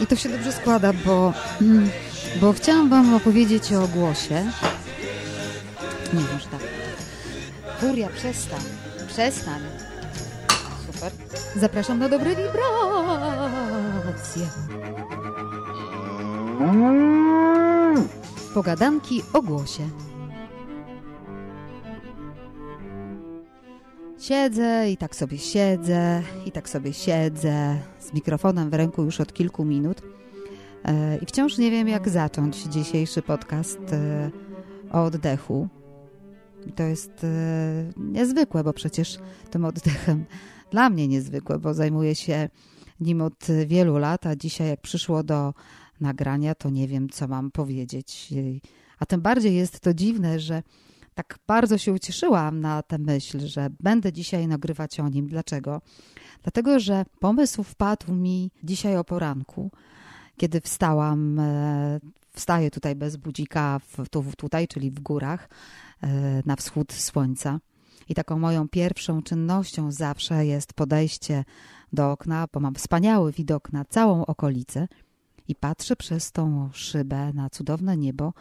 I to się dobrze składa, bo, mm, bo chciałam Wam opowiedzieć o głosie. Nie, może tak. Furia, przestań. Przestań. Super. Zapraszam na dobre wibracje. Pogadanki o głosie. Siedzę i tak sobie siedzę, i tak sobie siedzę, z mikrofonem w ręku już od kilku minut. E, I wciąż nie wiem, jak zacząć dzisiejszy podcast e, o oddechu. I to jest e, niezwykłe, bo przecież tym oddechem dla mnie niezwykłe, bo zajmuję się nim od wielu lat, a dzisiaj jak przyszło do nagrania, to nie wiem, co mam powiedzieć. A tym bardziej jest to dziwne, że tak bardzo się ucieszyłam na tę myśl, że będę dzisiaj nagrywać o nim. Dlaczego? Dlatego, że pomysł wpadł mi dzisiaj o poranku, kiedy wstałam, e, wstaję tutaj bez budzika, tu, tutaj, czyli w górach, e, na wschód słońca. I taką moją pierwszą czynnością zawsze jest podejście do okna, bo mam wspaniały widok na całą okolicę i patrzę przez tą szybę na cudowne niebo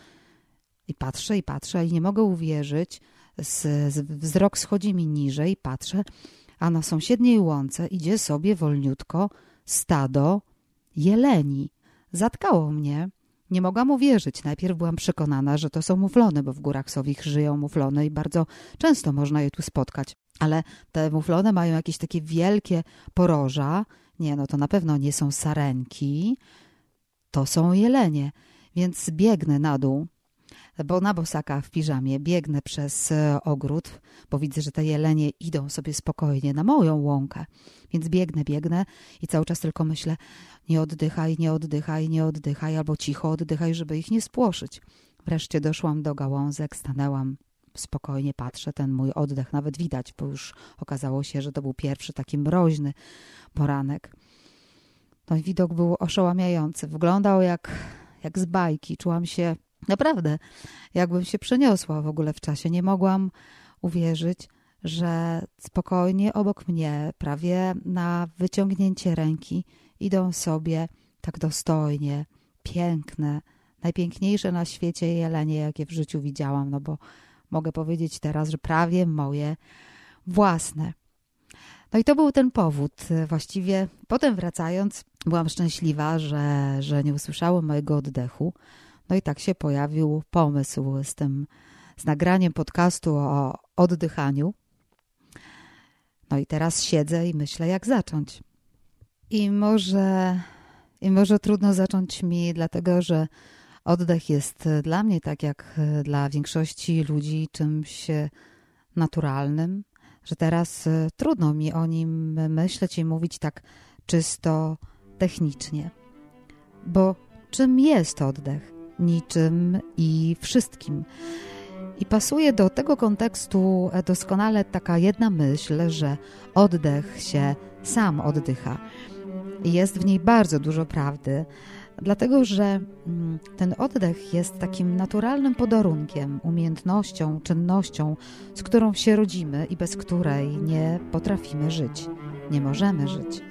i patrzę i patrzę i nie mogę uwierzyć. Z, z, wzrok schodzi mi niżej, patrzę, a na sąsiedniej łące idzie sobie wolniutko stado jeleni. Zatkało mnie. Nie mogłam uwierzyć. Najpierw byłam przekonana, że to są muflony, bo w górach sowich żyją muflony i bardzo często można je tu spotkać. Ale te muflony mają jakieś takie wielkie poroża. Nie, no to na pewno nie są sarenki. To są jelenie. Więc biegnę na dół bo na bosaka w piżamie biegnę przez e, ogród, bo widzę, że te jelenie idą sobie spokojnie na moją łąkę. Więc biegnę, biegnę i cały czas tylko myślę, nie oddychaj, nie oddychaj, nie oddychaj, albo cicho oddychaj, żeby ich nie spłoszyć. Wreszcie doszłam do gałązek, stanęłam, spokojnie patrzę, ten mój oddech nawet widać, bo już okazało się, że to był pierwszy taki mroźny poranek. No i widok był oszałamiający. Wyglądał jak, jak z bajki. Czułam się Naprawdę, jakbym się przeniosła w ogóle w czasie. Nie mogłam uwierzyć, że spokojnie obok mnie, prawie na wyciągnięcie ręki, idą sobie tak dostojnie, piękne, najpiękniejsze na świecie jelenie, jakie w życiu widziałam, no bo mogę powiedzieć teraz, że prawie moje własne. No i to był ten powód. Właściwie potem wracając, byłam szczęśliwa, że, że nie usłyszałem mojego oddechu, no i tak się pojawił pomysł z tym, z nagraniem podcastu o oddychaniu. No i teraz siedzę i myślę, jak zacząć. I może, i może trudno zacząć mi, dlatego że oddech jest dla mnie, tak jak dla większości ludzi, czymś naturalnym, że teraz trudno mi o nim myśleć i mówić tak czysto technicznie. Bo czym jest oddech? Niczym i wszystkim. I pasuje do tego kontekstu doskonale taka jedna myśl, że oddech się sam oddycha. Jest w niej bardzo dużo prawdy, dlatego że mm, ten oddech jest takim naturalnym podarunkiem, umiejętnością, czynnością, z którą się rodzimy i bez której nie potrafimy żyć, nie możemy żyć.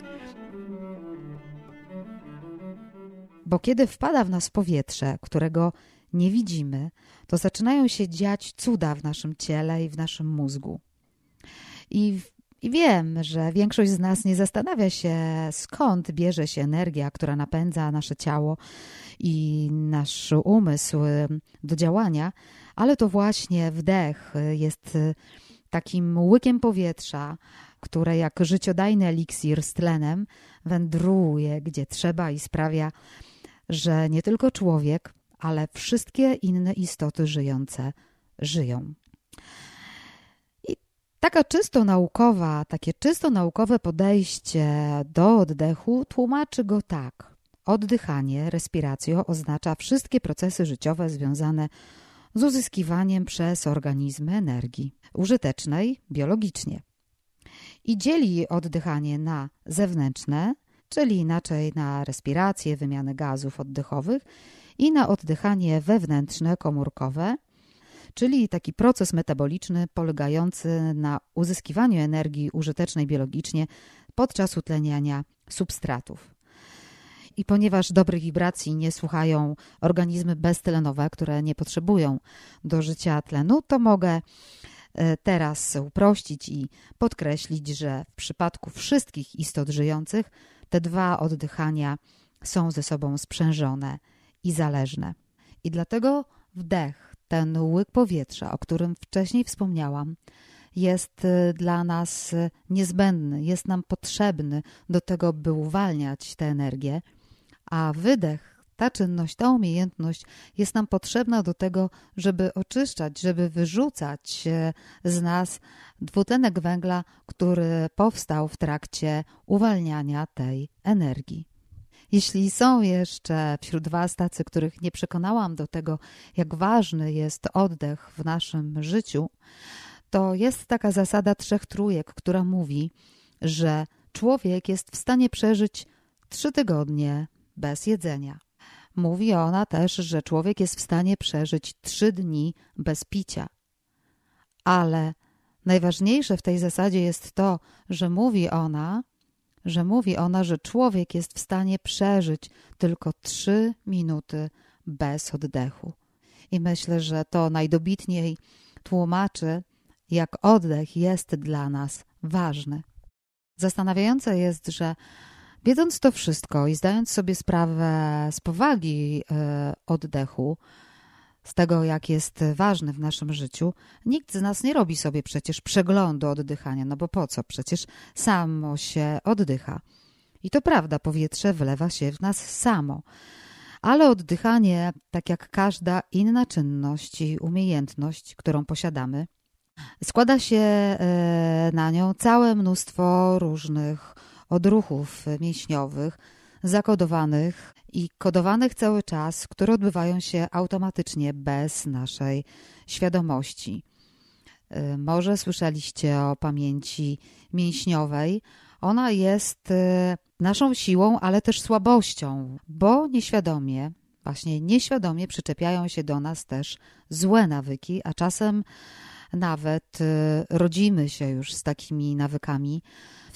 Bo kiedy wpada w nas powietrze, którego nie widzimy, to zaczynają się dziać cuda w naszym ciele i w naszym mózgu. I, I wiem, że większość z nas nie zastanawia się, skąd bierze się energia, która napędza nasze ciało i nasz umysł do działania, ale to właśnie wdech jest takim łykiem powietrza, które jak życiodajny eliksir z tlenem wędruje gdzie trzeba i sprawia, że nie tylko człowiek, ale wszystkie inne istoty żyjące żyją. I taka czysto naukowa, takie czysto naukowe podejście do oddechu tłumaczy go tak. Oddychanie, respiracjo oznacza wszystkie procesy życiowe związane z uzyskiwaniem przez organizmy energii użytecznej biologicznie. I dzieli oddychanie na zewnętrzne, czyli inaczej na respirację, wymianę gazów oddechowych i na oddychanie wewnętrzne, komórkowe, czyli taki proces metaboliczny polegający na uzyskiwaniu energii użytecznej biologicznie podczas utleniania substratów. I ponieważ dobrych wibracji nie słuchają organizmy beztlenowe, które nie potrzebują do życia tlenu, to mogę e, teraz uprościć i podkreślić, że w przypadku wszystkich istot żyjących te dwa oddychania są ze sobą sprzężone i zależne. I dlatego wdech, ten łyk powietrza, o którym wcześniej wspomniałam, jest y, dla nas y, niezbędny, jest nam potrzebny do tego, by uwalniać tę energię, a wydech, ta czynność, ta umiejętność jest nam potrzebna do tego, żeby oczyszczać, żeby wyrzucać y, z nas dwutlenek węgla, który powstał w trakcie uwalniania tej energii. Jeśli są jeszcze wśród Was tacy, których nie przekonałam do tego, jak ważny jest oddech w naszym życiu, to jest taka zasada trzech trójek, która mówi, że człowiek jest w stanie przeżyć trzy tygodnie bez jedzenia. Mówi ona też, że człowiek jest w stanie przeżyć trzy dni bez picia. Ale najważniejsze w tej zasadzie jest to, że mówi ona, że mówi ona, że człowiek jest w stanie przeżyć tylko trzy minuty bez oddechu. I myślę, że to najdobitniej tłumaczy, jak oddech jest dla nas ważny. Zastanawiające jest, że wiedząc to wszystko i zdając sobie sprawę z powagi e, oddechu, z tego, jak jest ważny w naszym życiu, nikt z nas nie robi sobie przecież przeglądu oddychania, no bo po co? Przecież samo się oddycha. I to prawda, powietrze wlewa się w nas samo. Ale oddychanie, tak jak każda inna czynność i umiejętność, którą posiadamy, składa się e, na nią całe mnóstwo różnych odruchów mięśniowych, zakodowanych i kodowanych cały czas, które odbywają się automatycznie bez naszej świadomości. Y, może słyszeliście o pamięci mięśniowej. Ona jest y, naszą siłą, ale też słabością, bo nieświadomie, właśnie nieświadomie przyczepiają się do nas też złe nawyki, a czasem nawet y, rodzimy się już z takimi nawykami.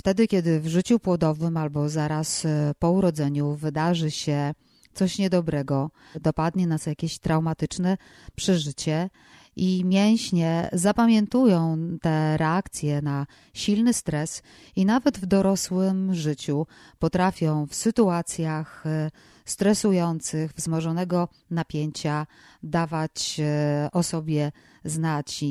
Wtedy, kiedy w życiu płodowym albo zaraz po urodzeniu wydarzy się coś niedobrego, dopadnie nas jakieś traumatyczne przeżycie i mięśnie zapamiętują te reakcje na silny stres i nawet w dorosłym życiu potrafią w sytuacjach e, stresujących, wzmożonego napięcia dawać e, o sobie znać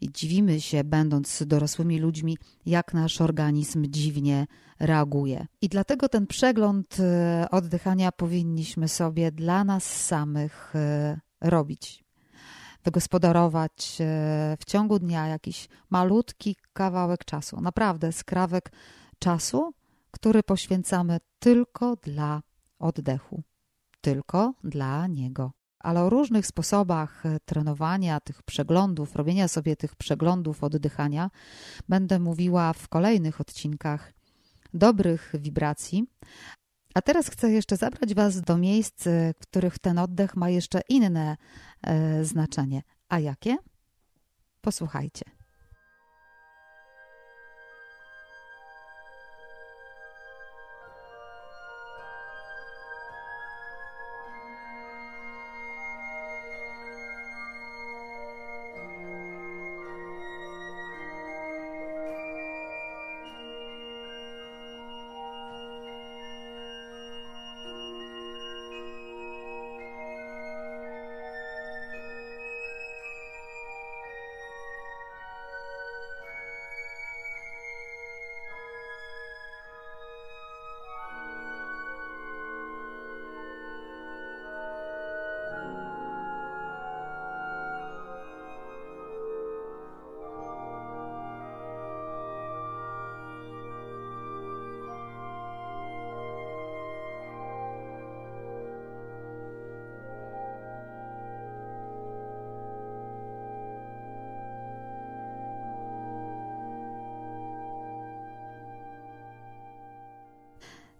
i dziwimy się, będąc dorosłymi ludźmi, jak nasz organizm dziwnie reaguje. I dlatego ten przegląd e, oddychania powinniśmy sobie dla nas samych e, robić. Wygospodarować e, w ciągu dnia jakiś malutki kawałek czasu, naprawdę skrawek czasu, który poświęcamy tylko dla oddechu, tylko dla niego ale o różnych sposobach e, trenowania tych przeglądów, robienia sobie tych przeglądów oddychania będę mówiła w kolejnych odcinkach dobrych wibracji. A teraz chcę jeszcze zabrać Was do miejsc, e, w których ten oddech ma jeszcze inne e, znaczenie. A jakie? Posłuchajcie.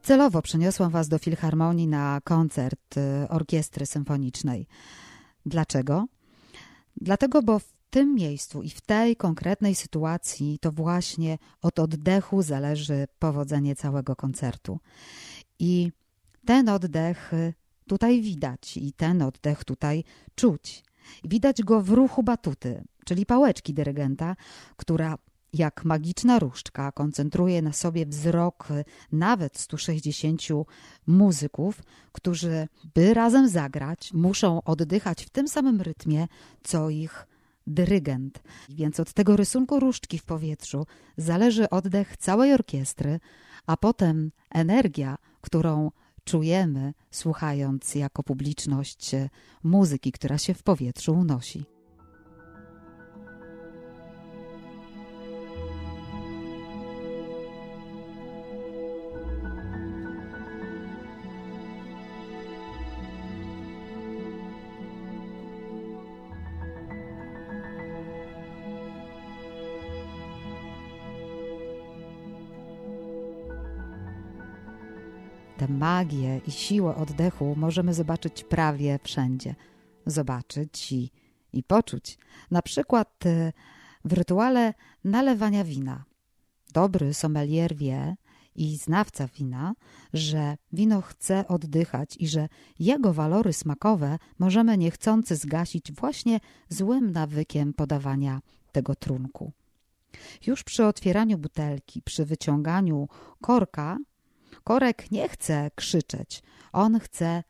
Celowo przeniosłam Was do Filharmonii na koncert y, orkiestry symfonicznej. Dlaczego? Dlatego, bo w tym miejscu i w tej konkretnej sytuacji to właśnie od oddechu zależy powodzenie całego koncertu. I ten oddech tutaj widać i ten oddech tutaj czuć. Widać go w ruchu batuty, czyli pałeczki dyrygenta, która jak magiczna różdżka koncentruje na sobie wzrok nawet 160 muzyków, którzy, by razem zagrać, muszą oddychać w tym samym rytmie, co ich dyrygent. Więc od tego rysunku różdżki w powietrzu zależy oddech całej orkiestry, a potem energia, którą czujemy, słuchając jako publiczność muzyki, która się w powietrzu unosi. Tę magię i siłę oddechu możemy zobaczyć prawie wszędzie. Zobaczyć i, i poczuć. Na przykład e, w rytuale nalewania wina. Dobry sommelier wie i znawca wina, że wino chce oddychać i że jego walory smakowe możemy niechcący zgasić właśnie złym nawykiem podawania tego trunku. Już przy otwieraniu butelki, przy wyciąganiu korka, Korek nie chce krzyczeć, on chce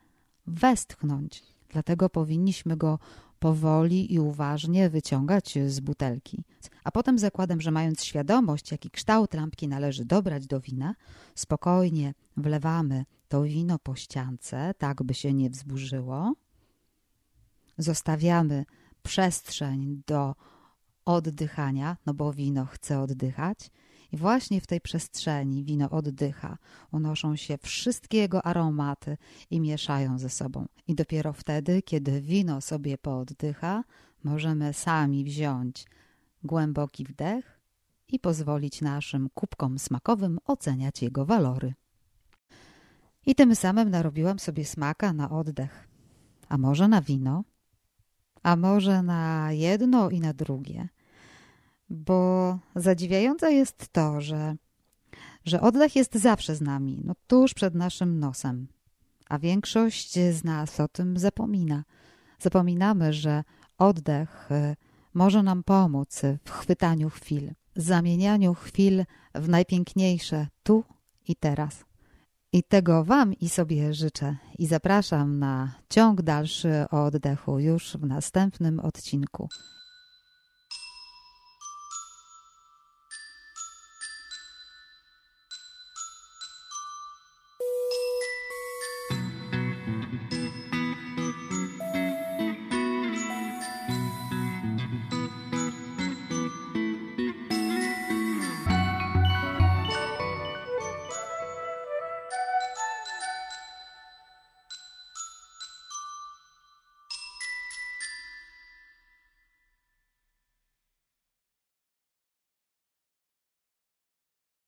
westchnąć. Dlatego powinniśmy go powoli i uważnie wyciągać z butelki. A potem zakładam, że mając świadomość, jaki kształt lampki należy dobrać do wina, spokojnie wlewamy to wino po ściance, tak by się nie wzburzyło. Zostawiamy przestrzeń do oddychania, no bo wino chce oddychać i właśnie w tej przestrzeni wino oddycha, unoszą się wszystkie jego aromaty i mieszają ze sobą. I dopiero wtedy, kiedy wino sobie pooddycha, możemy sami wziąć głęboki wdech i pozwolić naszym kubkom smakowym oceniać jego walory. I tym samym narobiłam sobie smaka na oddech. A może na wino? A może na jedno i na drugie? Bo zadziwiające jest to, że, że oddech jest zawsze z nami, no tuż przed naszym nosem, a większość z nas o tym zapomina. Zapominamy, że oddech y, może nam pomóc w chwytaniu chwil, zamienianiu chwil w najpiękniejsze tu i teraz. I tego Wam i sobie życzę i zapraszam na ciąg dalszy o oddechu już w następnym odcinku.